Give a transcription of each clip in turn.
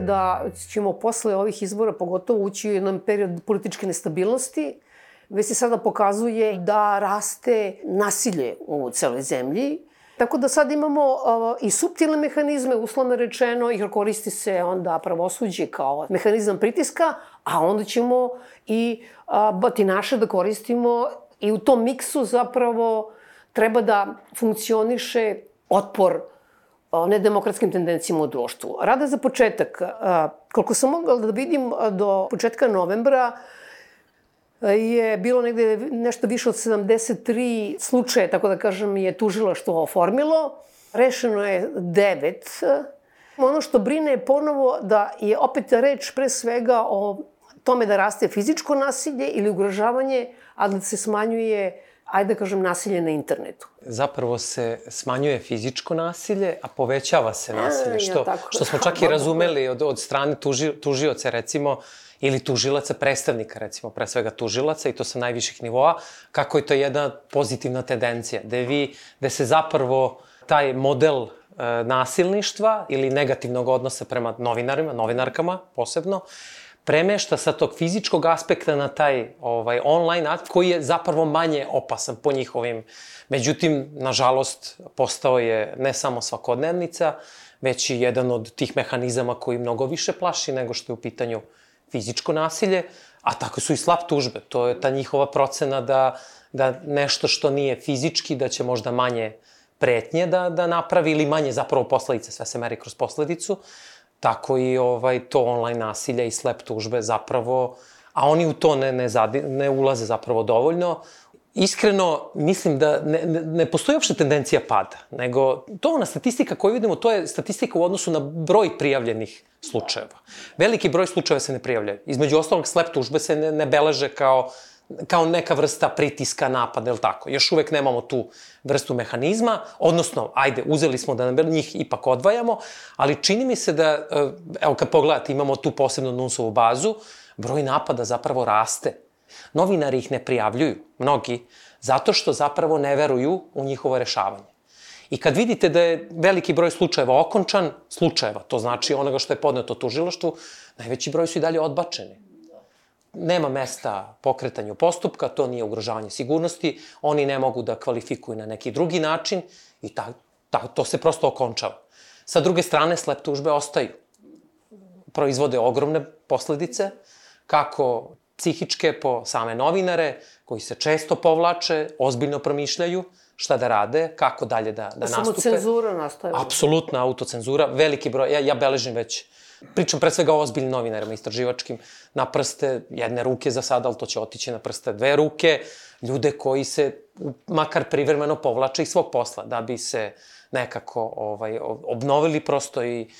Da ćemo posle ovih izbora pogotovo ući u jedan period političke nestabilnosti. Već se sada pokazuje da raste nasilje u celoj zemlji. Tako da sad imamo i subtilne mehanizme, uslovno rečeno, jer koristi se onda pravosuđe kao mehanizam pritiska, a onda ćemo i batinaše da koristimo i u tom miksu zapravo treba da funkcioniše otpor nedemokratskim tendencijama u društvu. Rada za početak, koliko sam mogla da vidim do početka novembra, je bilo negde nešto više od 73 slučaje, tako da kažem, je tužilaštvo oformilo. Rešeno je devet. Ono što brine je ponovo da je opet reč pre svega o tome da raste fizičko nasilje ili ugrožavanje, a da se smanjuje ajde da kažem, nasilje na internetu. Zapravo se smanjuje fizičko nasilje, a povećava se nasilje, što, ja, tako. što smo čak i razumeli od, od strane tuži, tužioca, recimo, ili tužilaca, predstavnika, recimo, pre svega tužilaca, i to sa najviših nivoa, kako je to jedna pozitivna tendencija, gde vi, gde se zapravo taj model e, nasilništva ili negativnog odnosa prema novinarima, novinarkama posebno, premešta sa tog fizičkog aspekta na taj ovaj online akt koji je zapravo manje opasan po njihovim. Međutim, nažalost, postao je ne samo svakodnevnica, već i jedan od tih mehanizama koji mnogo više plaši nego što je u pitanju fizičko nasilje, a tako su i slab tužbe. To je ta njihova procena da, da nešto što nije fizički, da će možda manje pretnje da, da napravi ili manje zapravo posledice, sve se meri kroz posledicu tako i ovaj, to online nasilje i slep tužbe zapravo, a oni u to ne, ne, zadi, ne ulaze zapravo dovoljno. Iskreno, mislim da ne, ne, ne postoji uopšte tendencija pada, nego to ona statistika koju vidimo, to je statistika u odnosu na broj prijavljenih slučajeva. Veliki broj slučajeva se ne prijavljaju. Između ostalog, slep tužbe se ne, ne beleže kao kao neka vrsta pritiska, napada, ili tako. Još uvek nemamo tu vrstu mehanizma, odnosno, ajde, uzeli smo da njih ipak odvajamo, ali čini mi se da, evo kad pogledate, imamo tu posebnu NUNS-ovu bazu, broj napada zapravo raste. Novinari ih ne prijavljuju, mnogi, zato što zapravo ne veruju u njihovo rešavanje. I kad vidite da je veliki broj slučajeva okončan, slučajeva, to znači onoga što je podneto tužilaštvu, najveći broj su i dalje odbačeni nema mesta pokretanju postupka, to nije ugrožavanje sigurnosti, oni ne mogu da kvalifikuju na neki drugi način i ta, ta, to se prosto okončava. Sa druge strane, slep tužbe ostaju. Proizvode ogromne posledice, kako psihičke po same novinare, koji se često povlače, ozbiljno promišljaju šta da rade, kako dalje da, da nastupe. Samo cenzura nastaje. Apsolutna autocenzura, veliki broj, ja, ja beležim već Pričam pre svega o ozbiljnim novinarima istraživačkim, na prste jedne ruke za sada, ali to će otići na prste dve ruke, ljude koji se makar privremeno povlače iz svog posla, da bi se nekako ovaj, obnovili prosto i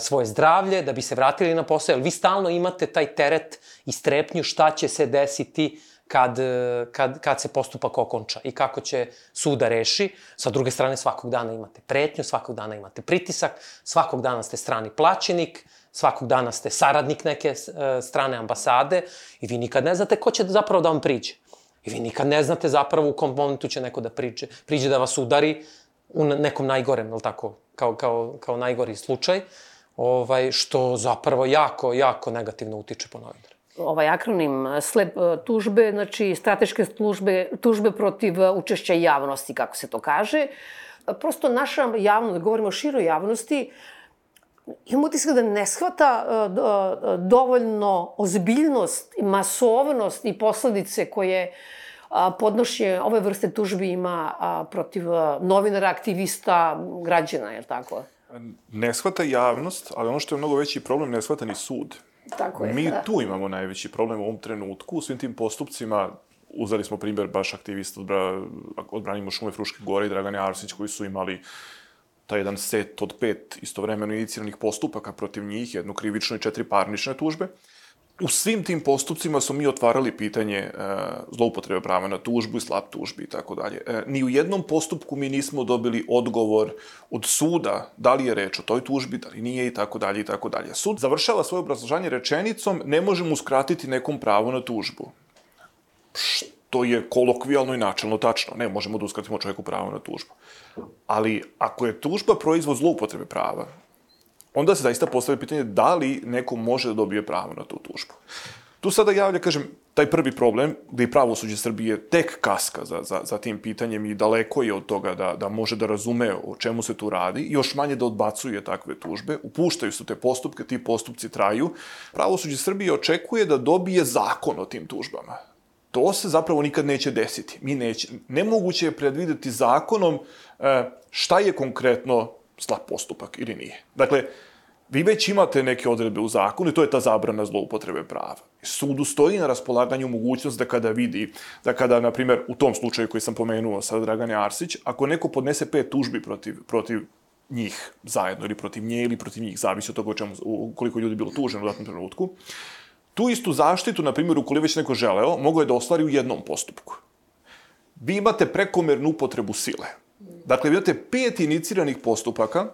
svoje zdravlje, da bi se vratili na posao, jer vi stalno imate taj teret i strepnju šta će se desiti kad, kad, kad se postupak okonča i kako će suda reši. Sa druge strane, svakog dana imate pretnju, svakog dana imate pritisak, svakog dana ste strani plaćenik, svakog dana ste saradnik neke e, strane ambasade i vi nikad ne znate ko će zapravo da vam priđe. I vi nikad ne znate zapravo u kom momentu će neko da priđe, priđe da vas udari u nekom najgorem, ili tako, kao, kao, kao najgori slučaj, ovaj, što zapravo jako, jako negativno utiče po novinare ovaj akronim SLEP tužbe, znači strateške službe, tužbe protiv učešća javnosti, kako se to kaže. Prosto naša javnost, da govorimo o široj javnosti, imam utisak da ne shvata dovoljno ozbiljnost, masovnost i posledice koje podnošenje ove vrste tužbi ima protiv novinara, aktivista, građana, je li tako? Ne shvata javnost, ali ono što je mnogo veći problem, ne shvata ni sud. Tako je. Mi da. tu imamo najveći problem u ovom trenutku, u svim tim postupcima, uzeli smo primjer baš aktivista odbra, odbranimo šume Fruške gore i Dragane Arsić koji su imali taj jedan set od pet istovremeno iniciranih postupaka protiv njih, jednu krivičnu i četiri parnične tužbe. U svim tim postupcima smo mi otvarali pitanje e, zloupotrebe prava na tužbu i slab tužbi i tako dalje. E, ni u jednom postupku mi nismo dobili odgovor od suda da li je reč o toj tužbi, da li nije i tako dalje i tako dalje. Sud završava svoje obrazložanje rečenicom ne možemo uskratiti nekom pravo na tužbu. Što je kolokvijalno i načelno tačno. Ne, možemo da uskratimo čovjeku pravo na tužbu. Ali ako je tužba proizvod zloupotrebe prava, onda se zaista postavlja pitanje da li neko može da dobije pravo na tu tužbu. Tu sada javlja, kažem, taj prvi problem, gde i pravosuđe Srbije tek kaska za, za, za tim pitanjem i daleko je od toga da, da može da razume o čemu se tu radi, još manje da odbacuje takve tužbe, upuštaju su te postupke, ti postupci traju. Pravosuđe Srbije očekuje da dobije zakon o tim tužbama. To se zapravo nikad neće desiti. Mi neće, nemoguće je predvideti zakonom e, šta je konkretno slab postupak ili nije. Dakle, vi već imate neke odredbe u zakonu i to je ta zabrana zloupotrebe prava. Sudu stoji na raspolaganju mogućnost da kada vidi, da kada, na primjer, u tom slučaju koji sam pomenuo sa Dragane Arsić, ako neko podnese pet tužbi protiv, protiv njih zajedno ili protiv nje ili protiv njih, zavisi od toga o čemu, koliko ljudi bilo tuženo u datnom trenutku, tu istu zaštitu, na primjer, ukoliko već neko želeo, mogo je da ostvari u jednom postupku. Vi imate prekomernu upotrebu sile Dakle, vi imate pet iniciranih postupaka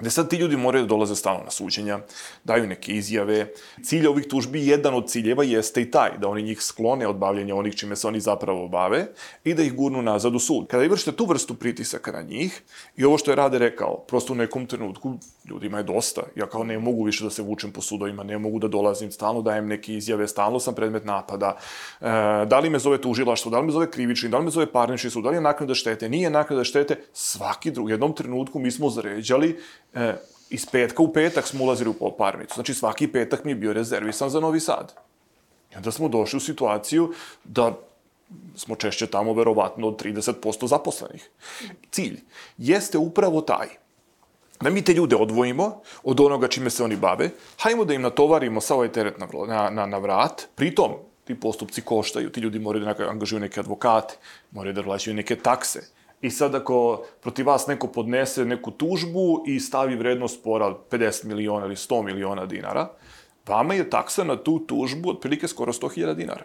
gde sad ti ljudi moraju da dolaze stalno na suđenja, daju neke izjave. Cilj ovih tužbi, jedan od ciljeva jeste i taj, da oni njih sklone od bavljenja onih čime se oni zapravo bave i da ih gurnu nazad u sud. Kada vršite tu vrstu pritisaka na njih i ovo što je Rade rekao, prosto u nekom trenutku ljudima je dosta. Ja kao ne mogu više da se vučem po sudovima, ne mogu da dolazim, stalno dajem neke izjave, stalno sam predmet napada. E, da li me zove tužilaštvo, da li me zove krivični, da li me zove parnični sud, da li je naknada štete, nije naknada štete, svaki drug, jednom trenutku mi smo zaređali e, iz petka u petak smo ulazili u parnicu. Znači svaki petak mi je bio rezervisan za Novi Sad. I onda smo došli u situaciju da smo češće tamo verovatno od 30% zaposlenih. Cilj jeste upravo taj da mi te ljude odvojimo od onoga čime se oni bave, hajmo da im natovarimo sa ovaj teret na, na, na, na vrat, pritom ti postupci koštaju, ti ljudi moraju da angažuju neke advokate, moraju da vlaćaju neke takse, I sad ako protiv vas neko podnese neku tužbu i stavi vrednost spora 50 miliona ili 100 miliona dinara, vama je taksa na tu tužbu otprilike skoro 100.000 dinara.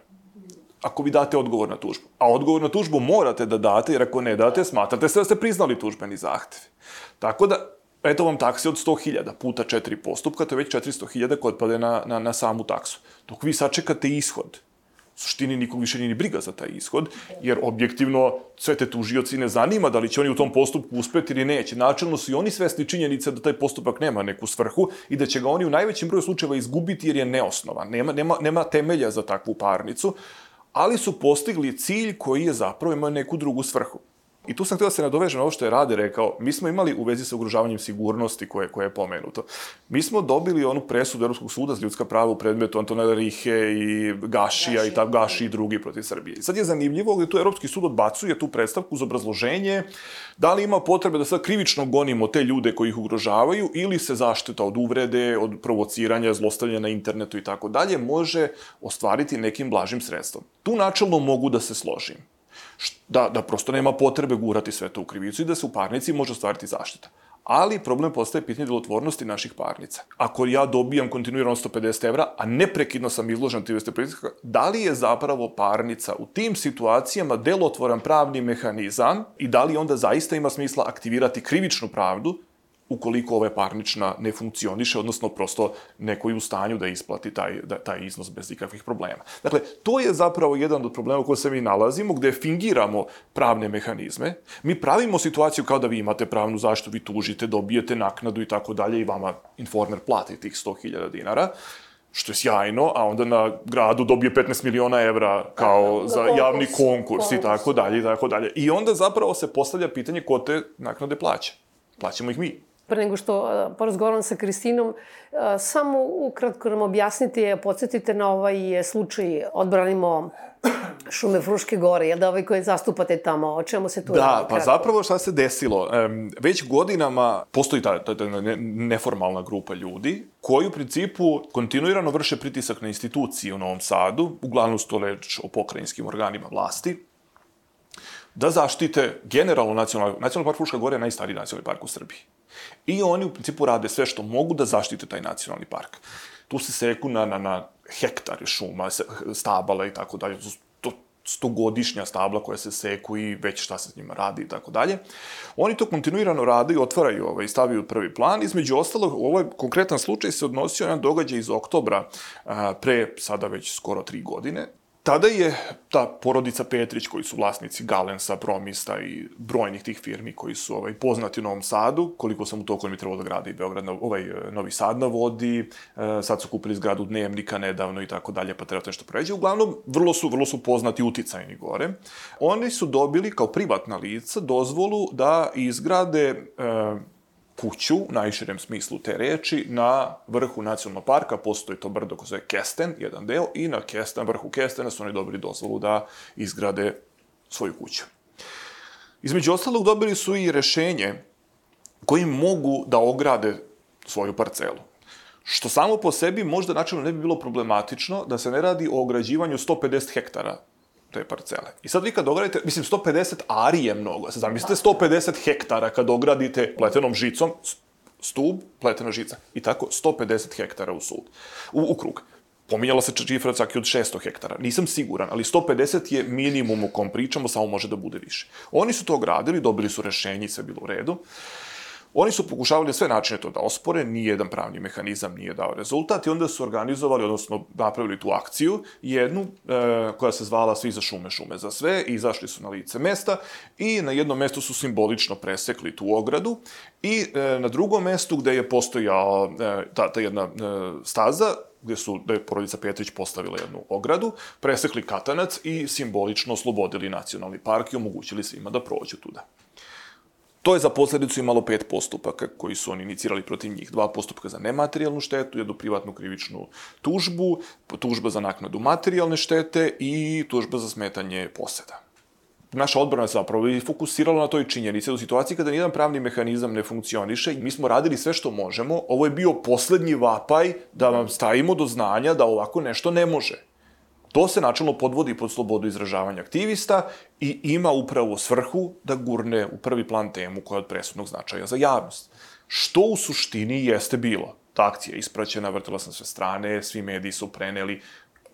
Ako vi date odgovor na tužbu. A odgovor na tužbu morate da date, jer ako ne date, smatrate se da ste priznali tužbeni zahtev. Tako da, eto vam taksi od 100.000 puta 4 postupka, to je već 400.000 kod pade na, na, na samu taksu. Dok vi sačekate ishod, suštini nikog više nije ni briga za taj ishod, jer objektivno sve te tužioci ne zanima da li će oni u tom postupku uspeti ili neće. Načelno su i oni svesni činjenice da taj postupak nema neku svrhu i da će ga oni u najvećem broju slučajeva izgubiti jer je neosnovan. Nema, nema, nema temelja za takvu parnicu, ali su postigli cilj koji je zapravo imao neku drugu svrhu. I tu sam htio da se nadovežem na ovo što je Rade rekao. Mi smo imali u vezi sa ugrožavanjem sigurnosti koje, koje je pomenuto. Mi smo dobili onu presudu Europskog suda za ljudska prava u predmetu Antonela Rihe i Gašija Gaši. i ta Gaši i drugi protiv Srbije. I sad je zanimljivo gde tu Europski sud odbacuje tu predstavku uz obrazloženje da li ima potrebe da sad krivično gonimo te ljude koji ih ugrožavaju ili se zaštita od uvrede, od provociranja, zlostavljanja na internetu i tako dalje može ostvariti nekim blažim sredstvom. Tu načelno mogu da se složim da, da prosto nema potrebe gurati sve to u krivicu i da se u parnici može ostvariti zaštita. Ali problem postaje pitanje delotvornosti naših parnica. Ako ja dobijam kontinuirano 150 evra, a neprekidno sam izložen tim pritiska, da li je zapravo parnica u tim situacijama delotvoran pravni mehanizam i da li onda zaista ima smisla aktivirati krivičnu pravdu ukoliko ova parnična ne funkcioniše, odnosno prosto neko je u stanju da isplati taj, da, taj iznos bez ikakvih problema. Dakle, to je zapravo jedan od problema u kojem se mi nalazimo, gde fingiramo pravne mehanizme. Mi pravimo situaciju kao da vi imate pravnu zaštitu, vi tužite, dobijete naknadu i tako dalje i vama informer plati tih 100.000 dinara što je sjajno, a onda na gradu dobije 15 miliona evra kao da, za konkurs, javni konkurs, konkurs i tako dalje i tako dalje. I onda zapravo se postavlja pitanje ko te naknade plaća. Plaćamo ih mi pre nego što porazgovaram sa Kristinom, samo ukratko nam objasnite, podsjetite na ovaj slučaj odbranimo šume Fruške gore, jel da ovaj koji zastupate tamo, o čemu se tu da, radi? Da, pa zapravo šta se desilo? Već godinama postoji ta, ta, ta neformalna grupa ljudi koji u principu kontinuirano vrše pritisak na institucije u Novom Sadu, uglavnom su to reč o pokrajinskim organima vlasti, da zaštite generalno nacionalni, nacionalni park Fruška Gora je najstariji nacionalni park u Srbiji. I oni u principu rade sve što mogu da zaštite taj nacionalni park. Tu se seku na, na, na hektare šuma, stabala i tako dalje. To stogodišnja stabla koja se seku i već šta se s njima radi i tako dalje. Oni to kontinuirano rade i otvaraju ovaj, stavaju prvi plan. Između ostalog, ovaj konkretan slučaj se odnosio na događaj iz oktobra a, pre sada već skoro tri godine, Tada je ta porodica Petrić, koji su vlasnici Galensa, Promista i brojnih tih firmi koji su ovaj, poznati u Novom Sadu, koliko sam u toku mi trebalo da grade i Beograd, ovaj, Novi Sad na vodi, e, sad su kupili zgradu Dnevnika nedavno i tako dalje, pa treba nešto pređe. Uglavnom, vrlo su, vrlo su poznati uticajni gore. Oni su dobili kao privatna lica dozvolu da izgrade e, kuću, u najširem smislu te reči, na vrhu nacionalnog parka, postoji to brdo koje zove Kesten, jedan deo, i na Kesten, vrhu Kestena su oni dobili dozvolu da izgrade svoju kuću. Između ostalog dobili su i rešenje koji mogu da ograde svoju parcelu. Što samo po sebi možda načinno ne bi bilo problematično da se ne radi o ograđivanju 150 hektara te parcele. I sad vi kad ogradite, mislim, 150 ari je mnogo. Sad zamislite 150 hektara kad ogradite pletenom žicom, stub, pletena žica. I tako 150 hektara u sud, u, u krug. Pominjala se čifra čak i od 600 hektara. Nisam siguran, ali 150 je minimum u kom pričamo, samo može da bude više. Oni su to gradili, dobili su rešenje i sve bilo u redu. Oni su pokušavali sve načine to da ospore, nijedan pravni mehanizam nije dao rezultat i onda su organizovali, odnosno napravili tu akciju, jednu e, koja se zvala Svi za šume, šume za sve i izašli su na lice mesta i na jednom mestu su simbolično presekli tu ogradu i e, na drugom mestu gde je postojao e, ta, ta jedna e, staza, gde su, da je porodica Petrić postavila jednu ogradu, presekli katanac i simbolično oslobodili nacionalni park i omogućili svima da prođu tuda. To je za posledicu imalo pet postupaka koji su oni inicirali protiv njih. Dva postupka za nematerijalnu štetu, jednu privatnu krivičnu tužbu, tužba za naknadu materijalne štete i tužba za smetanje poseda. Naša odbrana se zapravo i fokusirala na toj činjenici u situaciji kada nijedan pravni mehanizam ne funkcioniše i mi smo radili sve što možemo. Ovo je bio poslednji vapaj da vam stavimo do znanja da ovako nešto ne može. To se načalno podvodi pod slobodu izražavanja aktivista i ima upravo svrhu da gurne u prvi plan temu koja je od presudnog značaja za javnost. Što u suštini jeste bilo? Ta akcija je ispraćena, vrtila sam sve strane, svi mediji su preneli.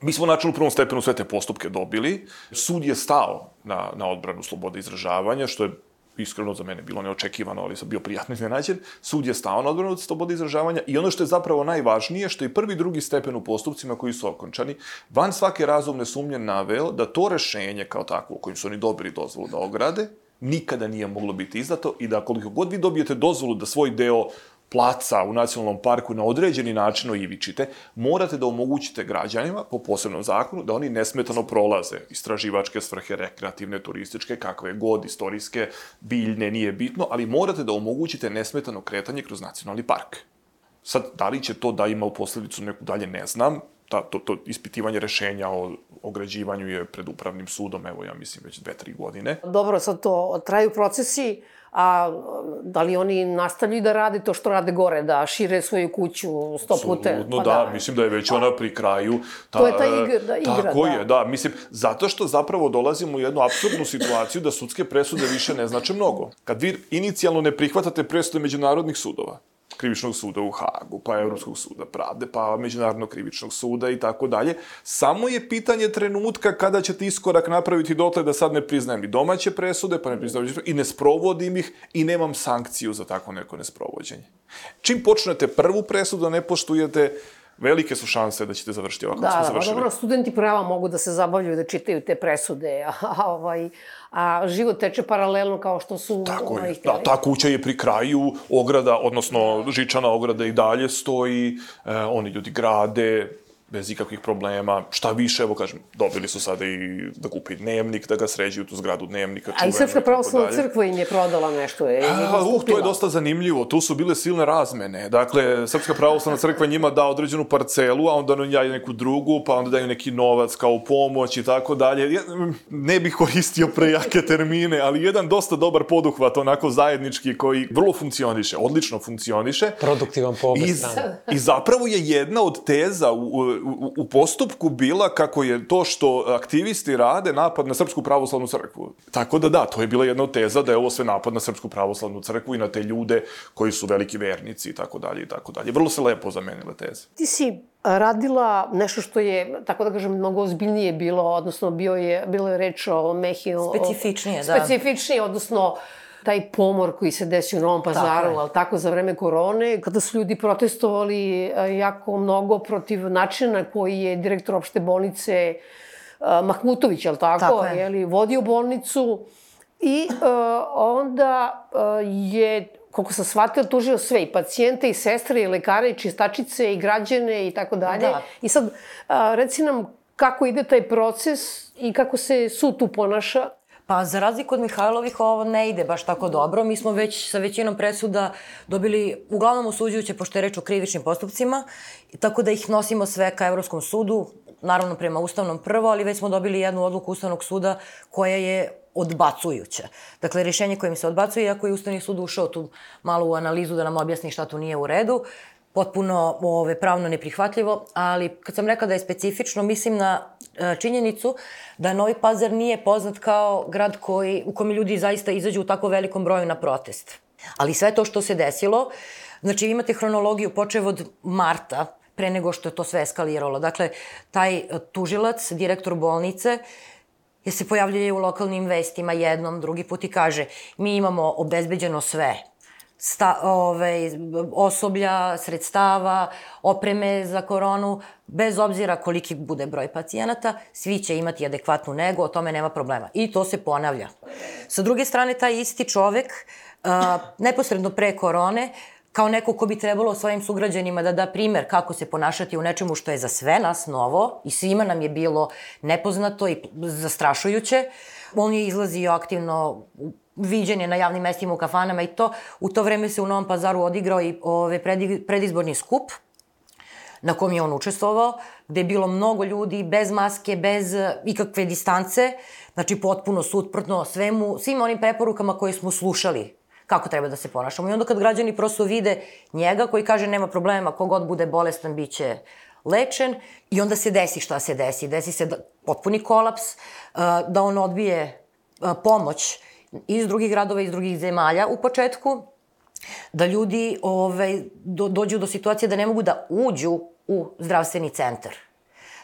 Mi smo načalno u prvom stepenu sve te postupke dobili. Sud je stao na, na odbranu slobode izražavanja, što je iskreno za mene bilo neočekivano, ali sam bio prijatno iznenađen, sud je stao na odbranu od slobode izražavanja i ono što je zapravo najvažnije, što je prvi i drugi stepen u postupcima koji su okončani, van svake razumne sumnje naveo da to rešenje kao takvo, kojim su oni dobili dozvolu da ograde, nikada nije moglo biti izdato i da koliko god vi dobijete dozvolu da svoj deo placa u nacionalnom parku na određeni način oivičite, morate da omogućite građanima, po posebnom zakonu, da oni nesmetano prolaze istraživačke svrhe, rekreativne, turističke, kakve god, istorijske, biljne, nije bitno, ali morate da omogućite nesmetano kretanje kroz nacionalni park. Sad, da li će to da ima u posledicu neku dalje, ne znam. Ta, to, to ispitivanje rešenja o ograđivanju je pred upravnim sudom, evo ja mislim već dve, tri godine. Dobro, sad to traju procesi, a da li oni nastavljaju da rade to što rade gore, da šire svoju kuću sto puta? Absolutno, pa da, da, mislim da je već ona pri kraju. Ta, to je ta igra, da, igra tako da. je, da, mislim, zato što zapravo dolazimo u jednu absurdnu situaciju da sudske presude više ne znače mnogo. Kad vi inicijalno ne prihvatate presude međunarodnih sudova, krivičnog suda u Hagu, pa Evropskog suda pravde, pa Međunarodnog krivičnog suda i tako dalje. Samo je pitanje trenutka kada ćete iskorak napraviti dotle da sad ne priznajem ni domaće presude, pa ne priznajem i ne sprovodim ih i nemam sankciju za tako neko nesprovođenje. Čim počnete prvu presudu, ne poštujete, velike su šanse da ćete završiti ovako da, smo da, završili. Da, dobro, studenti prava mogu da se zabavljaju da čitaju te presude, a, ovaj, a život teče paralelno kao što su Tako ovaj, je. Da, ta kuća je pri kraju, ograda, odnosno žičana ograda i dalje stoji, e, oni ljudi grade, bez ikakvih problema. Šta više, evo kažem, dobili su sada i da kupi dnevnik, da ga sređuju tu zgradu dnevnika. A i Srpska pravoslavna crkva im je prodala nešto. Je, A, uh, to je dosta zanimljivo. Tu su bile silne razmene. Dakle, Srpska pravoslavna crkva njima da određenu parcelu, a onda ja neku drugu, pa onda daju neki novac kao pomoć i tako dalje. Ja, ne bih koristio prejake termine, ali jedan dosta dobar poduhvat, onako zajednički, koji vrlo funkcioniše, odlično funkcioniše. Produktivan po obe I, I zapravo je jedna od teza u, u, u postupku bila kako je to što aktivisti rade napad na Srpsku pravoslavnu crkvu. Tako da da, to je bila jedna od teza da je ovo sve napad na Srpsku pravoslavnu crkvu i na te ljude koji su veliki vernici i tako dalje i tako dalje. Vrlo se lepo zamenile teze. Ti si radila nešto što je, tako da kažem, mnogo ozbiljnije bilo, odnosno bio je, bilo je reč o Mehi... Specifičnije, o, da. Specifičnije, odnosno taj pomor koji se desio u Novom pazaru, tako ali tako za vreme korone, kada su ljudi protestovali e, jako mnogo protiv načina koji je direktor opšte bolnice e, Mahmutović, je li tako, tako je. Jeli, vodio bolnicu i uh, onda uh, je koliko sam shvatila, tužio sve, i pacijente, i sestre, i lekare, i čistačice, i građane, i tako dalje. Da. I sad, a, reci nam kako ide taj proces i kako se sud tu ponaša? Pa za razliku od Mihajlovih ovo ne ide baš tako dobro. Mi smo već sa većinom presuda dobili uglavnom osuđujuće pošto je reč o krivičnim postupcima, tako da ih nosimo sve ka Evropskom sudu, naravno prema Ustavnom prvo, ali već smo dobili jednu odluku Ustavnog suda koja je odbacujuća. Dakle, rješenje kojim se odbacuje, iako je Ustavni sud ušao tu malo u analizu da nam objasni šta tu nije u redu, potpuno ove, pravno neprihvatljivo, ali kad sam rekla da je specifično, mislim na e, činjenicu da Novi Pazar nije poznat kao grad koji, u kome ljudi zaista izađu u tako velikom broju na protest. Ali sve to što se desilo, znači imate hronologiju počev od marta, pre nego što je to sve eskaliralo. Dakle, taj tužilac, direktor bolnice, je se pojavljuje u lokalnim vestima jednom, drugi put i kaže mi imamo obezbeđeno sve, sta, ove, osoblja, sredstava, opreme za koronu, bez obzira koliki bude broj pacijenata, svi će imati adekvatnu negu, o tome nema problema. I to se ponavlja. Sa druge strane, taj isti čovek, a, neposredno pre korone, kao neko ko bi trebalo svojim sugrađanima da da primer kako se ponašati u nečemu što je za sve nas novo i svima nam je bilo nepoznato i zastrašujuće. On je izlazio aktivno viđen je na javnim mestima u kafanama i to. U to vreme se u Novom pazaru odigrao i ove predizborni skup na kom je on učestvovao, gde je bilo mnogo ljudi bez maske, bez ikakve distance, znači potpuno suprotno svemu, svim onim preporukama koje smo slušali kako treba da se ponašamo. I onda kad građani prosto vide njega koji kaže nema problema, kogod bude bolestan bit će lečen i onda se desi šta se desi. Desi se da, potpuni kolaps, da on odbije pomoć iz drugih gradova, iz drugih zemalja u početku, da ljudi ovaj, do, dođu do situacije da ne mogu da uđu u zdravstveni centar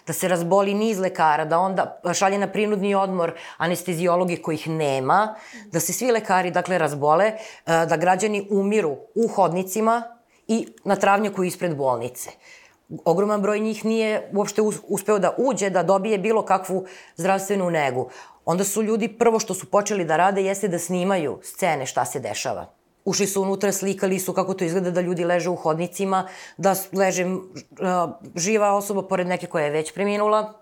da se razboli niz lekara, da onda šalje na prinudni odmor anestezijologi kojih nema, da se svi lekari, dakle, razbole, e, da građani umiru u hodnicima i na travnjaku ispred bolnice. Ogroman broj njih nije uopšte uspeo da uđe, da dobije bilo kakvu zdravstvenu negu. Onda su ljudi prvo što su počeli da rade jeste da snimaju scene šta se dešava. Ušli su unutra, slikali su kako to izgleda da ljudi leže u hodnicima, da leže živa osoba pored neke koja je već preminula,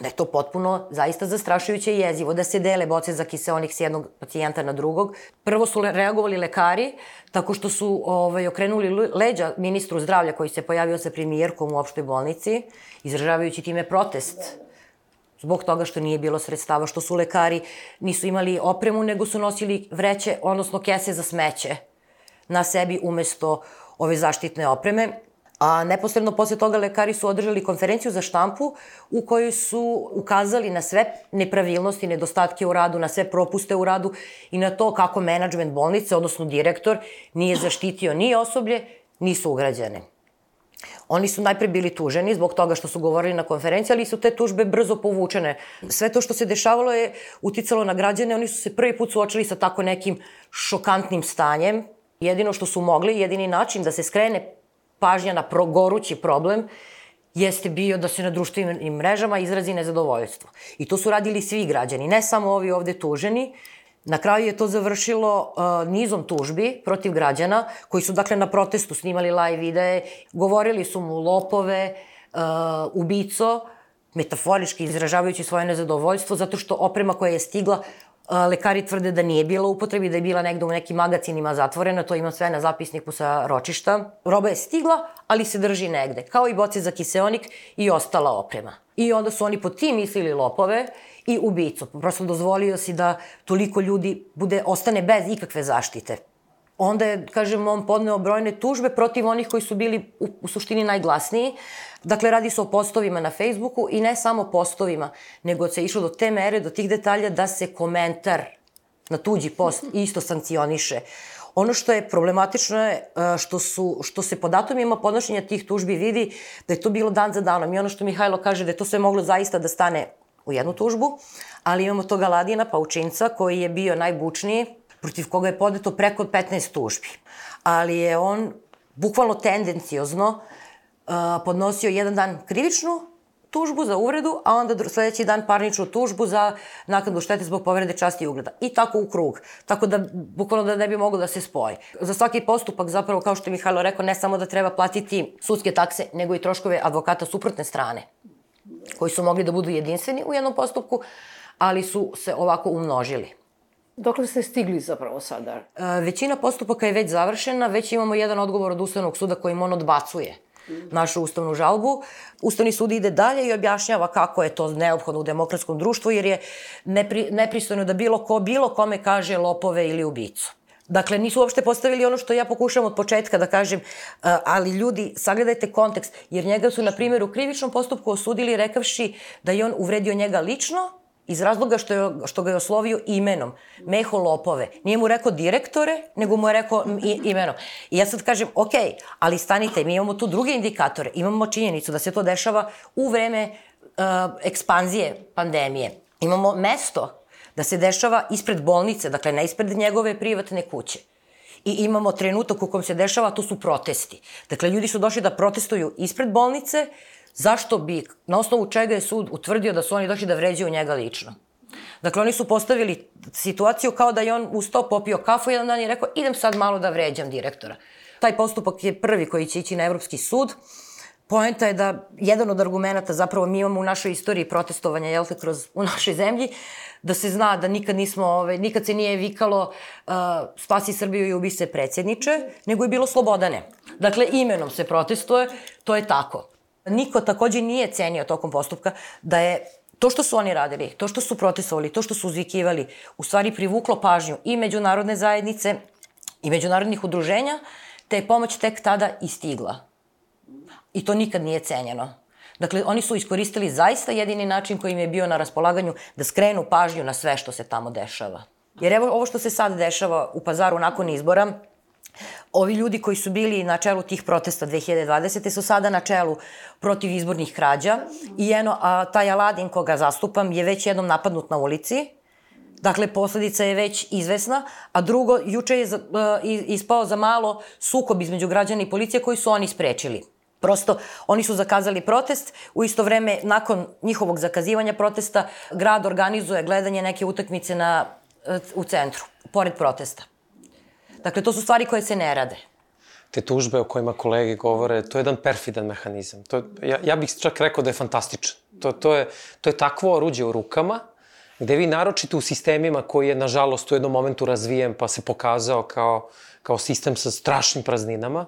da je to potpuno zaista zastrašujuće i jezivo, da se dele boce za kiseonik s jednog pacijenta na drugog. Prvo su reagovali lekari tako što su ovaj, okrenuli leđa ministru zdravlja koji se pojavio sa premijerkom u opštoj bolnici, izražavajući time protest zbog toga što nije bilo sredstava, što su lekari nisu imali opremu, nego su nosili vreće, odnosno kese za smeće na sebi umesto ove zaštitne opreme. A neposredno posle toga lekari su održali konferenciju za štampu u kojoj su ukazali na sve nepravilnosti, nedostatke u radu, na sve propuste u radu i na to kako menadžment bolnice, odnosno direktor, nije zaštitio ni osoblje, ni sugrađane. Oni su najpre bili tuženi zbog toga što su govorili na konferenciji, ali su te tužbe brzo povučene. Sve to što se dešavalo je uticalo na građane, oni su se prvi put suočili sa tako nekim šokantnim stanjem. Jedino što su mogli, jedini način da se skrene pažnja na pro, gorući problem, jeste bio da se na društvenim mrežama izrazi nezadovoljstvo. I to su radili svi građani, ne samo ovi ovde tuženi, Na kraju je to završilo uh, nizom tužbi protiv građana koji su dakle na protestu snimali live videe, govorili su mu lopove, uh, ubico, metaforički izražavajući svoje nezadovoljstvo zato što oprema koja je stigla lekari tvrde da nije bila upotrebi, da je bila negde u nekim magacinima zatvorena, to ima sve na zapisniku sa ročišta. Roba je stigla, ali se drži negde, kao i boce za kiseonik i ostala oprema. I onda su oni po tim mislili lopove i ubicu. Prosto dozvolio si da toliko ljudi bude, ostane bez ikakve zaštite. Onda je, kažem, on podneo brojne tužbe protiv onih koji su bili u, u suštini najglasniji. Dakle, radi se o postovima na Facebooku i ne samo postovima, nego se išlo do te mere, do tih detalja da se komentar na tuđi post isto sankcioniše. Ono što je problematično je e, što, su, što se po datumima podnošenja tih tužbi vidi da je to bilo dan za danom i ono što Mihajlo kaže da je to sve moglo zaista da stane u jednu tužbu, ali imamo toga Ladina Paučinca koji je bio najbučniji, protiv koga je podeto preko 15 tužbi. Ali je on bukvalno tendencijozno uh, podnosio jedan dan krivičnu tužbu za uvredu, a onda sledeći dan parničnu tužbu za naknadu štete zbog povrede časti i ugleda. I tako u krug. Tako da, bukvalno da ne bi moglo da se spoji. Za svaki postupak, zapravo, kao što je Mihajlo rekao, ne samo da treba platiti sudske takse, nego i troškove advokata suprotne strane, koji su mogli da budu jedinstveni u jednom postupku, ali su se ovako umnožili. Dokle ste stigli zapravo sada? E, većina postupaka je već završena, već imamo jedan odgovor od Ustavnog suda kojim on odbacuje našu ustavnu žalbu. Ustavni sud ide dalje i objašnjava kako je to neophodno u demokratskom društvu, jer je nepri, nepristojno da bilo ko, bilo kome kaže lopove ili ubicu. Dakle, nisu uopšte postavili ono što ja pokušam od početka da kažem, e, ali ljudi, sagledajte kontekst, jer njega su, na primjer, u krivičnom postupku osudili rekavši da je on uvredio njega lično, iz razloga što, je, što ga je oslovio imenom, Meho Lopove. Nije mu rekao direktore, nego mu je rekao imenom. I ja sad kažem, ok, ali stanite, mi imamo tu druge indikatore. Imamo činjenicu da se to dešava u vreme uh, ekspanzije pandemije. Imamo mesto da se dešava ispred bolnice, dakle ne ispred njegove privatne kuće. I imamo trenutak u kom se dešava, to su protesti. Dakle, ljudi su došli da protestuju ispred bolnice, zašto bi, na osnovu čega je sud utvrdio da su oni došli da vređaju njega lično. Dakle, oni su postavili situaciju kao da je on ustao, popio kafu jedan dan i rekao idem sad malo da vređam direktora. Taj postupak je prvi koji će ići na Evropski sud. Poenta je da jedan od argumenta zapravo mi imamo u našoj istoriji protestovanja, jel te, kroz, u našoj zemlji, da se zna da nikad nismo, ove, nikad se nije vikalo uh, spasi Srbiju i ubi se predsjedniče, nego je bilo slobodane. Dakle, imenom se protestuje, to je tako. Niko takođe nije cenio tokom postupka da je to što su oni radili, to što su protestovali, to što su uzvikivali, u stvari privuklo pažnju i međunarodne zajednice i međunarodnih udruženja, te je pomoć tek tada i stigla. I to nikad nije cenjeno. Dakle, oni su iskoristili zaista jedini način koji im je bio na raspolaganju da skrenu pažnju na sve što se tamo dešava. Jer evo ovo što se sad dešava u pazaru nakon izbora, Ovi ljudi koji su bili na čelu tih protesta 2020. su sada na čelu protiv izbornih krađa i eno, a taj Aladin koga zastupam je već jednom napadnut na ulici, Dakle, posledica je već izvesna, a drugo, juče je uh, ispao za malo sukob između građana i policije koji su oni sprečili. Prosto, oni su zakazali protest, u isto vreme, nakon njihovog zakazivanja protesta, grad organizuje gledanje neke utakmice na, uh, u centru, pored protesta. Dakle, to su stvari koje se ne rade. Te tužbe o kojima kolege govore, to je jedan perfidan mehanizam. To, ja, ja bih čak rekao da je fantastičan. To, to, je, to je takvo oruđe u rukama, gde vi naročito u sistemima koji je, nažalost, u jednom momentu razvijen, pa se pokazao kao, kao sistem sa strašnim prazninama,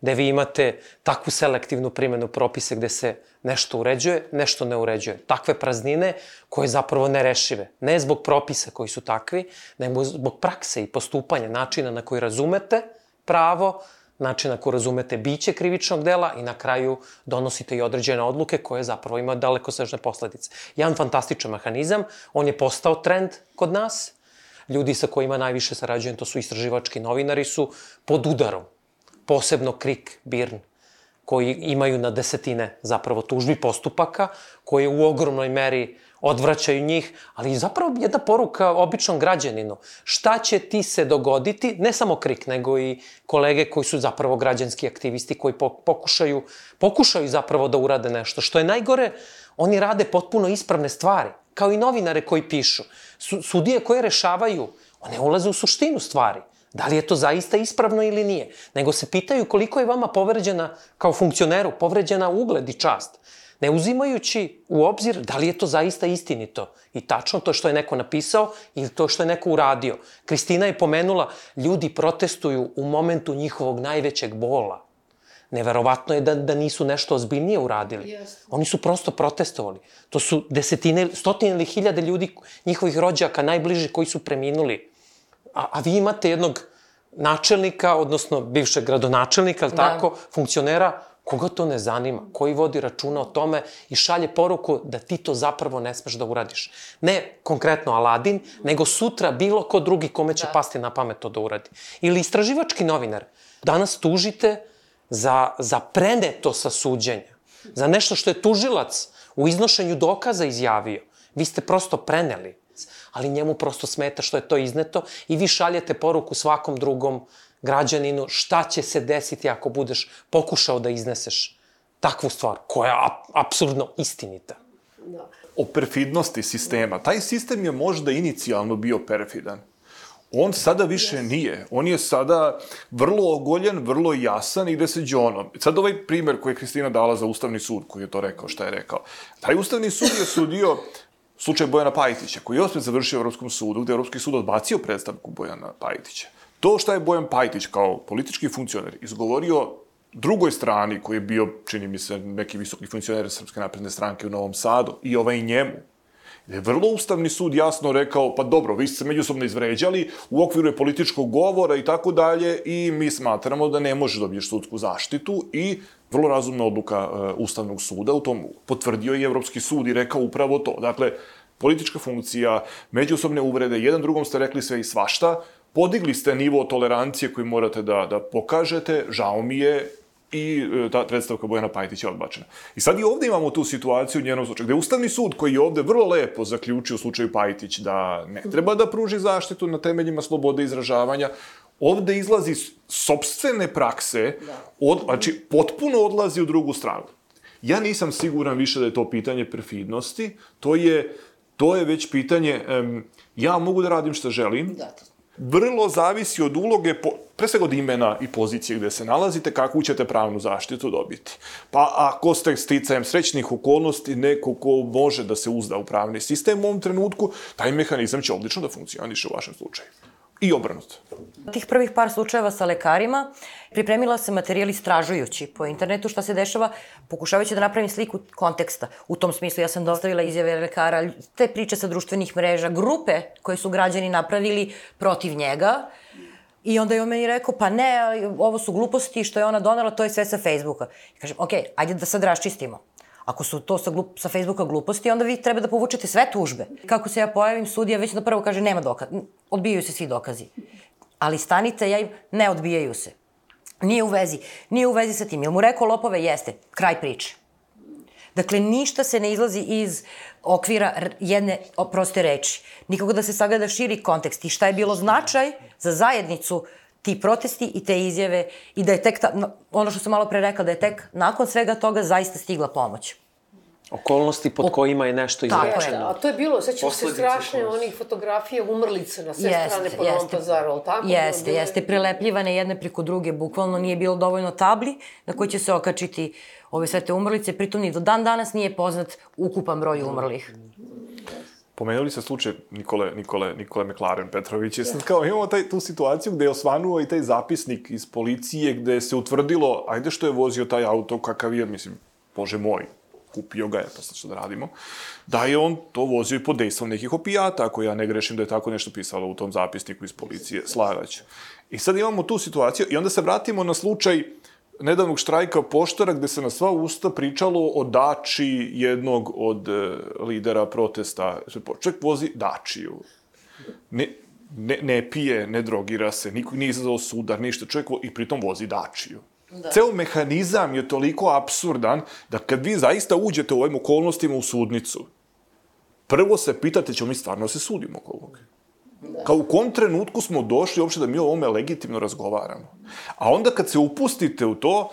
gde vi imate takvu selektivnu primenu propise gde se nešto uređuje, nešto ne uređuje. Takve praznine koje zapravo nerešive. Ne zbog propisa koji su takvi, nego zbog prakse i postupanja, načina na koji razumete pravo, načina na koji razumete biće krivičnog dela i na kraju donosite i određene odluke koje zapravo ima daleko sežne posledice. Jedan fantastičan mehanizam, on je postao trend kod nas, ljudi sa kojima najviše sarađujem, to su istraživački novinari, su pod udarom posebno Krik, Birn, koji imaju na desetine zapravo tužbi postupaka, koje u ogromnoj meri odvraćaju njih, ali zapravo jedna poruka običnom građaninu. Šta će ti se dogoditi, ne samo Krik, nego i kolege koji su zapravo građanski aktivisti, koji pokušaju, pokušaju zapravo da urade nešto. Što je najgore, oni rade potpuno ispravne stvari, kao i novinare koji pišu. Sudije koje rešavaju, one ulaze u suštinu stvari. Da li je to zaista ispravno ili nije? Nego se pitaju koliko je vama povređena, kao funkcioneru, povređena ugled i čast. Ne uzimajući u obzir da li je to zaista istinito i tačno to što je neko napisao ili to što je neko uradio. Kristina je pomenula, ljudi protestuju u momentu njihovog najvećeg bola. Neverovatno je da, da nisu nešto ozbiljnije uradili. Yes. Oni su prosto protestovali. To su desetine, stotine ili hiljade ljudi, njihovih rođaka, najbliži koji su preminuli a, a vi imate jednog načelnika, odnosno bivšeg gradonačelnika, ali da. tako, funkcionera, koga to ne zanima, koji vodi računa o tome i šalje poruku da ti to zapravo ne smeš da uradiš. Ne konkretno Aladin, nego sutra bilo ko drugi kome će da. pasti na pamet to da uradi. Ili istraživački novinar. Danas tužite za, za preneto sa suđenja, za nešto što je tužilac u iznošenju dokaza izjavio. Vi ste prosto preneli, ali njemu prosto smeta što je to izneto i vi šaljete poruku svakom drugom građaninu šta će se desiti ako budeš pokušao da izneseš takvu stvar koja je apsurdno istinita. Da. O perfidnosti sistema. Taj sistem je možda inicijalno bio perfidan. On sada više nije. On je sada vrlo ogoljen, vrlo jasan i ide se džonom. Sad ovaj primer koji je Kristina dala za Ustavni sud, koji je to rekao, šta je rekao. Taj Ustavni sud je sudio slučaj Bojana Pajtića, koji je opet završio u Evropskom sudu, gde je Evropski sud odbacio predstavku Bojana Pajtića. To što je Bojan Pajtić kao politički funkcioner izgovorio drugoj strani, koji je bio, čini mi se, neki visoki funkcioner Srpske napredne stranke u Novom Sadu, i ovaj njemu, je vrlo Ustavni sud jasno rekao, pa dobro, vi ste se međusobno izvređali, u okviru je političkog govora i tako dalje, i mi smatramo da ne može dobiješ sudsku zaštitu i vrlo razumna odluka uh, Ustavnog suda u tom potvrdio i Evropski sud i rekao upravo to. Dakle, politička funkcija, međusobne uvrede, jedan drugom ste rekli sve i svašta, podigli ste nivo tolerancije koji morate da, da pokažete, žao mi je, i e, ta predstavka Bojana Pajtića odbačena. I sad i ovde imamo tu situaciju u njenom slučaju, gde Ustavni sud koji je ovde vrlo lepo zaključio u slučaju Pajtić da ne treba da pruži zaštitu na temeljima slobode izražavanja, ovde izlazi sobstvene prakse, od, znači potpuno odlazi u drugu stranu. Ja nisam siguran više da je to pitanje perfidnosti, to je, to je već pitanje, um, ja mogu da radim šta želim, da, vrlo zavisi od uloge, pre svega od imena i pozicije gde se nalazite, kakvu ćete pravnu zaštitu dobiti. Pa ako ste sticajem srećnih okolnosti neko ko može da se uzda u pravni sistem u ovom trenutku, taj mehanizam će odlično da funkcioniše u vašem slučaju i obrnuto. Tih prvih par slučajeva sa lekarima pripremila se materijal istražujući po internetu šta se dešava, pokušavajući da napravim sliku konteksta. U tom smislu ja sam dostavila izjave lekara, te priče sa društvenih mreža, grupe koje su građani napravili protiv njega. I onda je on meni rekao, pa ne, ovo su gluposti što je ona donala, to je sve sa Facebooka. I kažem, ok, ajde da sad raščistimo. Ako su to sa, glup, sa Facebooka gluposti, onda vi treba da povučete sve tužbe. Kako se ja pojavim, sudija već na prvo kaže nema dokaz, odbijaju se svi dokazi. Ali stanite, ja im, ne odbijaju se. Nije u vezi, nije u vezi sa tim. Jel mu rekao lopove? Jeste. Kraj priče. Dakle, ništa se ne izlazi iz okvira jedne proste reči. Nikako da se sagleda širi kontekst i šta je bilo značaj za zajednicu ti protesti i te izjave i da je tek, ta, ono što sam malo pre rekla, da je tek nakon svega toga zaista stigla pomoć. Okolnosti pod o... kojima je nešto izrečeno. A to je bilo, sećam se strašne onih fotografija umrlice na sve jeste, strane po Novom pazaru, ali tako? Jeste, bile... jeste, prelepljivane jedne preko druge, bukvalno nije bilo dovoljno tabli na koji će se okačiti ove sve te umrlice, pritom ni do dan danas nije poznat ukupan broj umrlih. Pomenuli se slučaj Nikole, Nikole, Nikole Meklaren Petrović. Jesam kao, imamo taj, tu situaciju gde je osvanuo i taj zapisnik iz policije gde se utvrdilo, ajde što je vozio taj auto, kakav je, mislim, bože moj, kupio ga je, pa sad što da radimo, da je on to vozio i pod dejstvom nekih opijata, ako ja ne grešim da je tako nešto pisalo u tom zapisniku iz policije, slagać. I sad imamo tu situaciju i onda se vratimo na slučaj nedavnog štrajka poštara gde se na sva usta pričalo o dači jednog od e, lidera protesta. Čovjek vozi dačiju. Ne, ne, ne pije, ne drogira se, niko nije izazvao sudar, ništa. Čovjek i pritom vozi dačiju. Da. Ceo mehanizam je toliko absurdan da kad vi zaista uđete u ovim okolnostima u sudnicu, prvo se pitate ćemo mi stvarno da se sudimo oko ovoga. Da. Kao u kom trenutku smo došli uopšte da mi o ovome legitimno razgovaramo. A onda kad se upustite u to,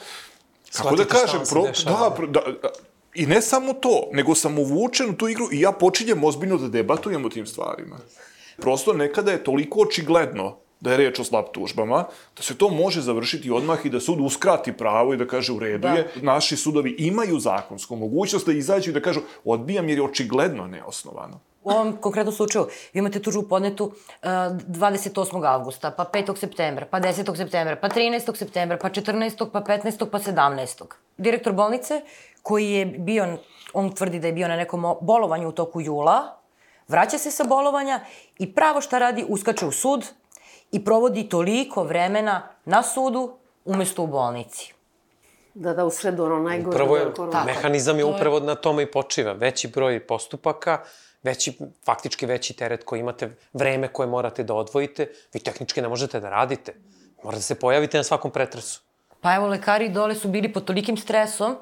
kako da kažem, pro, da, pro, da, da, i ne samo to, nego sam uvučen u tu igru i ja počinjem ozbiljno da debatujem o tim stvarima. Prosto nekada je toliko očigledno da je reč o slab tužbama, da se to može završiti odmah i da sud uskrati pravo i da kaže u redu da. je. Naši sudovi imaju zakonsku mogućnost da izađu i da kažu odbijam jer je očigledno neosnovano. U ovom konkretnom slučaju vi imate tužbu podnetu uh, 28. avgusta, pa 5. septembra, pa 10. septembra, pa 13. septembra, pa 14. pa 15. pa 17. Direktor bolnice koji je bio, on tvrdi da je bio na nekom bolovanju u toku jula, vraća se sa bolovanja i pravo šta radi, uskače u sud i provodi toliko vremena na sudu umesto u bolnici. Da, da, u sredu ono najgore. Upravo je, da, mehanizam je upravo na tome i počiva. Veći broj postupaka, veći, faktički veći teret koji imate, vreme koje morate da odvojite, vi tehnički ne možete da radite. Morate da se pojavite na svakom pretresu. Pa evo, lekari dole su bili pod tolikim stresom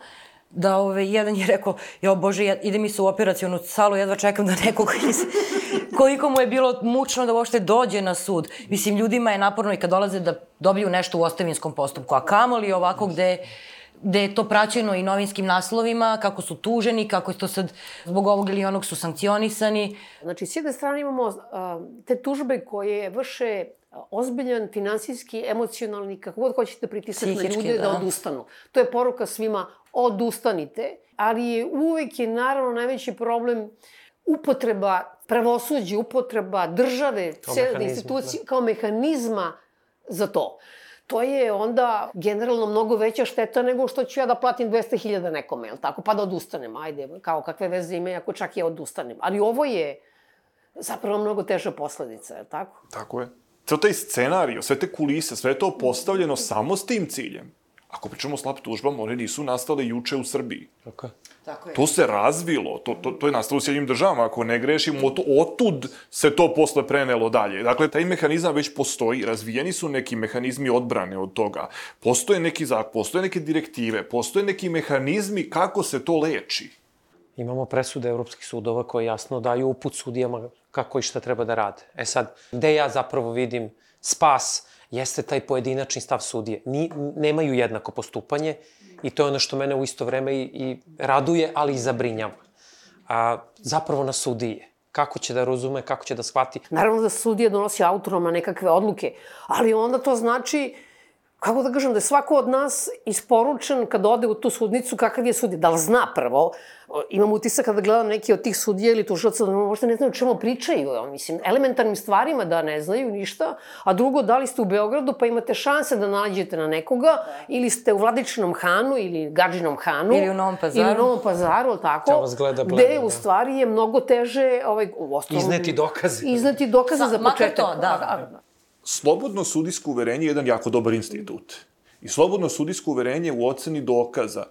da ove, jedan je rekao, jo bože, ja, ide mi se u operacijonu salu, jedva čekam da nekog iz, koliko mu je bilo mučno da uopšte dođe na sud. Mislim, ljudima je naporno i kad dolaze da dobiju nešto u ostavinskom postupku, a kamoli ovako gde gde je to praćeno i novinskim naslovima, kako su tuženi, kako je to sad zbog ovog ili onog su sankcionisani. Znači, s jedne strane imamo uh, te tužbe koje vrše ozbiljan finansijski, emocionalni, kako god hoćete pritisak na ljude da. da odustanu. To je poruka svima, odustanite, ali je uvek je naravno najveći problem upotreba pravosuđa, upotreba države, cijele institucije, da. kao mehanizma za to to je onda generalno mnogo veća šteta nego što ću ja da platim 200.000 nekome, jel tako? Pa da odustanem, ajde, kao kakve veze ima ako čak ja odustanem. Ali ovo je zapravo mnogo teža posledica, jel tako? Tako je. Ceo taj scenarij, sve te kulise, sve to postavljeno samo s tim ciljem. Ako pričamo o slab tužbama, one nisu nastale juče u Srbiji. Tako je. Tako je. To se razvilo, to, to, to je nastalo u Sjednjim državama, ako ne grešim, od, otud se to posle prenelo dalje. Dakle, taj mehanizam već postoji, razvijeni su neki mehanizmi odbrane od toga, postoje neki zak, postoje neke direktive, postoje neki mehanizmi kako se to leči. Imamo presude evropskih sudova koje jasno daju uput sudijama kako i šta treba da rade. E sad, gde ja zapravo vidim spas jeste taj pojedinačni stav sudije. Ni, nemaju jednako postupanje i to je ono što mene u isto vreme i, i raduje, ali i zabrinjava. A, zapravo na sudije kako će da razume, kako će da shvati. Naravno da sudija donosi autonoma nekakve odluke, ali onda to znači kako da kažem, da je svako od nas isporučen kad ode u tu sudnicu kakav je sudija. Da li zna prvo? Imam utisak kada gledam neki od tih sudija ili tužilaca da možda ne znaju o čemu pričaju. Mislim, elementarnim stvarima da ne znaju ništa. A drugo, da li ste u Beogradu pa imate šanse da nađete na nekoga ili ste u Vladičinom Hanu ili Gađinom Hanu. Ili u Novom Pazaru. Ili u Novom Pazaru, tako. Čao vas gleda, gleda. Gde u da. stvari je mnogo teže ovaj, u osnovu, izneti dokaze. Izneti dokaze Sa, za početak. Makar to, da slobodno sudijsko uverenje je jedan jako dobar institut. I slobodno sudijsko uverenje u oceni dokaza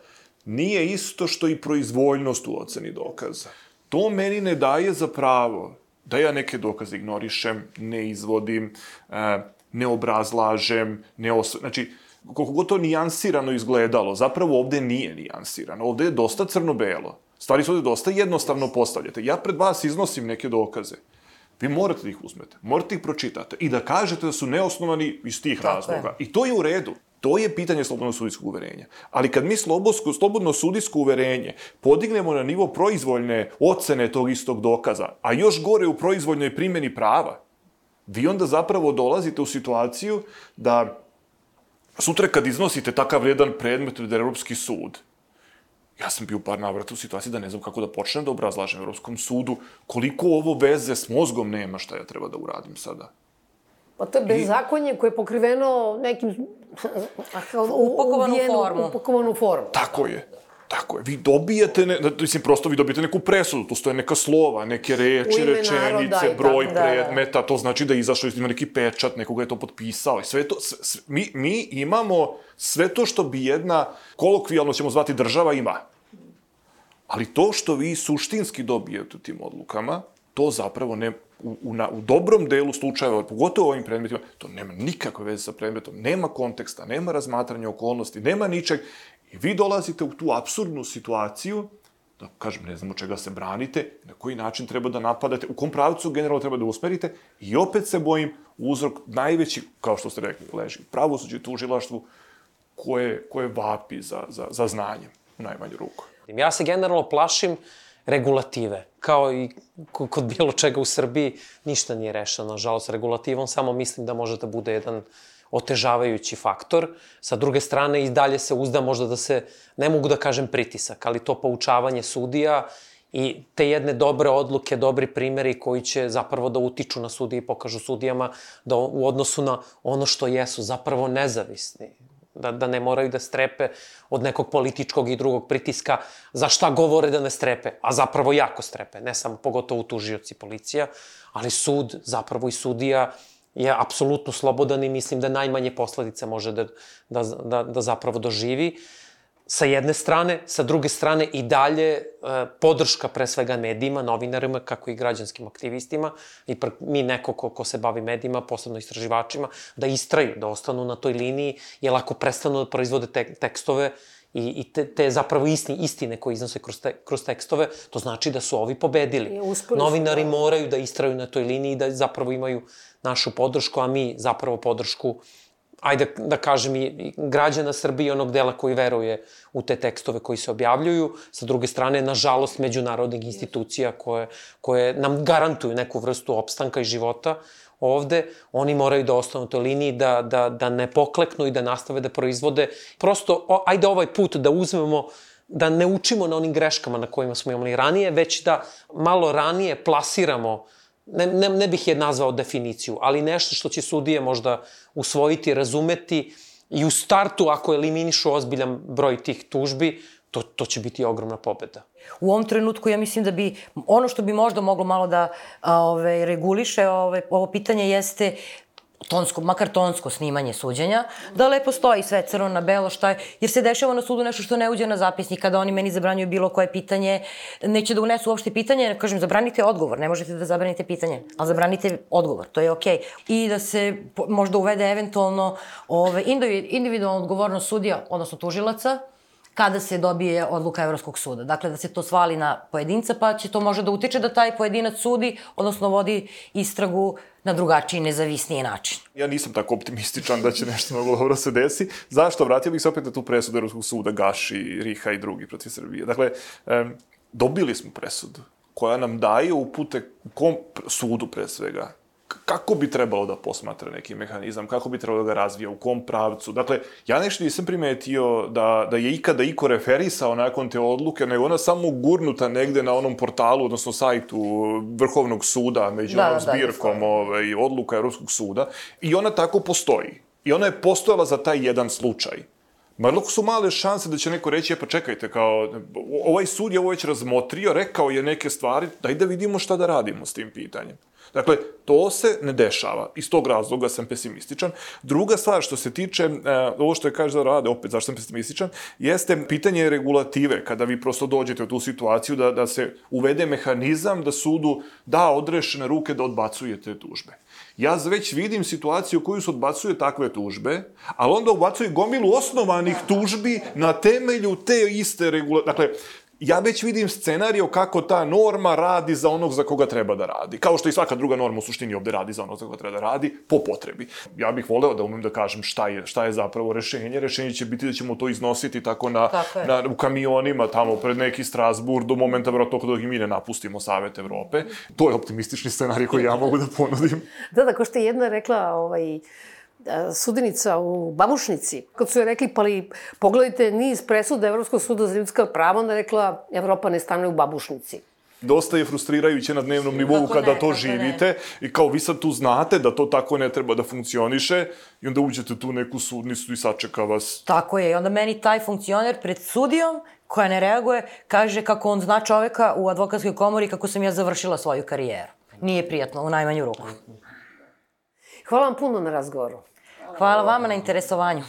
nije isto što i proizvoljnost u oceni dokaza. To meni ne daje za pravo da ja neke dokaze ignorišem, ne izvodim, e, ne obrazlažem, ne osv... Znači, koliko god to nijansirano izgledalo, zapravo ovde nije nijansirano. Ovde je dosta crno-belo. Stvari su ovde dosta jednostavno postavljate. Ja pred vas iznosim neke dokaze. Vi morate da ih uzmete, morate da ih pročitate i da kažete da su neosnovani iz tih Tako razloga. Je. I to je u redu. To je pitanje slobodno sudijskog uverenja. Ali kad mi slobosko, slobodno sudijsko uverenje podignemo na nivo proizvoljne ocene tog istog dokaza, a još gore u proizvoljnoj primjeni prava, vi onda zapravo dolazite u situaciju da sutra kad iznosite takav jedan predmet pred Europski sud, Ja sam bio par navrata u situaciji da ne znam kako da počnem da obrazlažem Evropskom sudu koliko ovo veze s mozgom nema šta ja treba da uradim sada. Pa to je bezakonje I... koje je pokriveno nekim... upakovanu formu. Upakovanu formu. Tako je. Tako je. Vi dobijete, ne, mislim, prosto vi dobijete neku presudu, tu stoje neka slova, neke reči, rečenice, broj tako, predmeta, da, da. to znači da je izašao, ima neki pečat, nekoga je to potpisao i sve to, sve, mi, mi imamo sve to što bi jedna, kolokvijalno ćemo zvati država, ima. Ali to što vi suštinski dobijete tim odlukama, to zapravo ne, u, u, na, u dobrom delu slučajeva, pogotovo u ovim predmetima, to nema nikakve veze sa predmetom, nema konteksta, nema razmatranja okolnosti, nema ničeg. I vi dolazite u tu absurdnu situaciju, da kažem, ne znam od čega se branite, na koji način treba da napadate, u kom pravcu generalno treba da usmerite i opet se bojim uzrok najveći, kao što ste rekli, leži u pravosuđu i tužilaštvu, koje, koje vapi za, za, za znanjem, u najmanju ruku. Ja se generalno plašim regulative. Kao i kod bilo čega u Srbiji, ništa nije rešeno, nažalost, regulativom. Samo mislim da može da bude jedan otežavajući faktor. Sa druge strane, i dalje se uzda možda da se, ne mogu da kažem pritisak, ali to poučavanje sudija i te jedne dobre odluke, dobri primeri koji će zapravo da utiču na sudije i pokažu sudijama da u odnosu na ono što jesu zapravo nezavisni da, da ne moraju da strepe od nekog političkog i drugog pritiska za šta govore da ne strepe, a zapravo jako strepe, ne samo pogotovo tužioci policija, ali sud, zapravo i sudija je apsolutno slobodan i mislim da najmanje posledice može da, da, da, da zapravo doživi. Sa jedne strane, sa druge strane i dalje e, podrška pre svega medijima, novinarima, kako i građanskim aktivistima i pr, mi neko ko, ko se bavi medijima, posebno istraživačima, da istraju, da ostanu na toj liniji, jer ako prestanu da proizvode te, tekstove, i, i te, te zapravo istine, istine koje iznose kroz, te, kroz tekstove, to znači da su ovi pobedili. Novinari da. moraju da istraju na toj liniji, da zapravo imaju našu podršku, a mi zapravo podršku ajde da kažem i građana Srbije onog dela koji veruje u te tekstove koji se objavljuju. Sa druge strane, nažalost, međunarodnih institucija koje, koje nam garantuju neku vrstu opstanka i života ovde, oni moraju da ostanu u toj liniji, da, da, da ne pokleknu i da nastave da proizvode. Prosto, o, ajde ovaj put da uzmemo da ne učimo na onim greškama na kojima smo imali ranije, već da malo ranije plasiramo ne, ne, ne bih je nazvao definiciju, ali nešto što će sudije možda usvojiti, razumeti i u startu, ako eliminišu ozbiljan broj tih tužbi, to, to će biti ogromna pobeda. U ovom trenutku ja mislim da bi, ono što bi možda moglo malo da ove, reguliše ove, ovo pitanje jeste tonsko, makar tonsko snimanje suđenja, da lepo stoji sve crno na belo šta je, jer se dešava na sudu nešto što ne uđe na zapisnik, kada oni meni zabranjuju bilo koje pitanje, neće da unesu uopšte pitanje, kažem, zabranite odgovor, ne možete da zabranite pitanje, ali zabranite odgovor, to je okej. Okay. I da se možda uvede eventualno ove, individualna odgovornost sudija, odnosno tužilaca, kada se dobije odluka Evropskog suda. Dakle, da se to svali na pojedinca, pa će to može da utiče da taj pojedinac sudi, odnosno vodi istragu na drugačiji, nezavisniji način. Ja nisam tako optimističan da će nešto mnogo dobro se desi. Zašto? Vratio bih se opet na tu presudu Evropskog suda, Gaši, Riha i drugi protiv Srbije. Dakle, dobili smo presudu koja nam daje upute kom sudu pre svega kako bi trebalo da posmatra neki mehanizam, kako bi trebalo da ga razvija, u kom pravcu. Dakle, ja nešto nisam primetio da, da je ikada iko referisao nakon te odluke, nego ona samo gurnuta negde na onom portalu, odnosno sajtu Vrhovnog suda, među da, onom da, zbirkom da, ovaj, odluka Evropskog suda, i ona tako postoji. I ona je postojala za taj jedan slučaj. Marloko su male šanse da će neko reći, e pa čekajte, kao, ovaj sud je ovo već razmotrio, rekao je neke stvari, daj da vidimo šta da radimo s tim pitanjem. Dakle, to se ne dešava. Iz tog razloga sam pesimističan. Druga stvar što se tiče, e, ovo što je kaže da rade, opet zašto sam pesimističan, jeste pitanje regulative, kada vi prosto dođete u tu situaciju da, da se uvede mehanizam da sudu da odrešene ruke da odbacujete tužbe. Ja već vidim situaciju koju se odbacuje takve tužbe, ali onda odbacuje gomilu osnovanih tužbi na temelju te iste regulative. Dakle, ja već vidim scenariju kako ta norma radi za onog za koga treba da radi. Kao što i svaka druga norma u suštini ovde radi za onog za koga treba da radi, po potrebi. Ja bih voleo da umem da kažem šta je, šta je zapravo rešenje. Rešenje će biti da ćemo to iznositi tako na, tako na u kamionima tamo pred neki Strasbourg do momenta vjerojatno dok mi ne napustimo Savet Evrope. To je optimistični scenarij koji ja mogu da ponudim. Da, da, ko što je jedna rekla, ovaj, sudinica u Babušnici, kad su je rekli, pa li pogledajte niz presuda Evropskog suda za ljudska prava, onda rekla, Evropa ne stane u Babušnici dosta je frustrirajuće na dnevnom nivou kako kada ne, to živite ne. i kao vi sad tu znate da to tako ne treba da funkcioniše i onda uđete tu neku sudnicu i sačeka vas. Tako je, i onda meni taj funkcioner pred sudijom koja ne reaguje, kaže kako on zna čoveka u advokatskoj komori kako sam ja završila svoju karijeru. Nije prijatno, u najmanju ruku. Hvala vam puno na razgovoru. Hvala vama na interesovanju.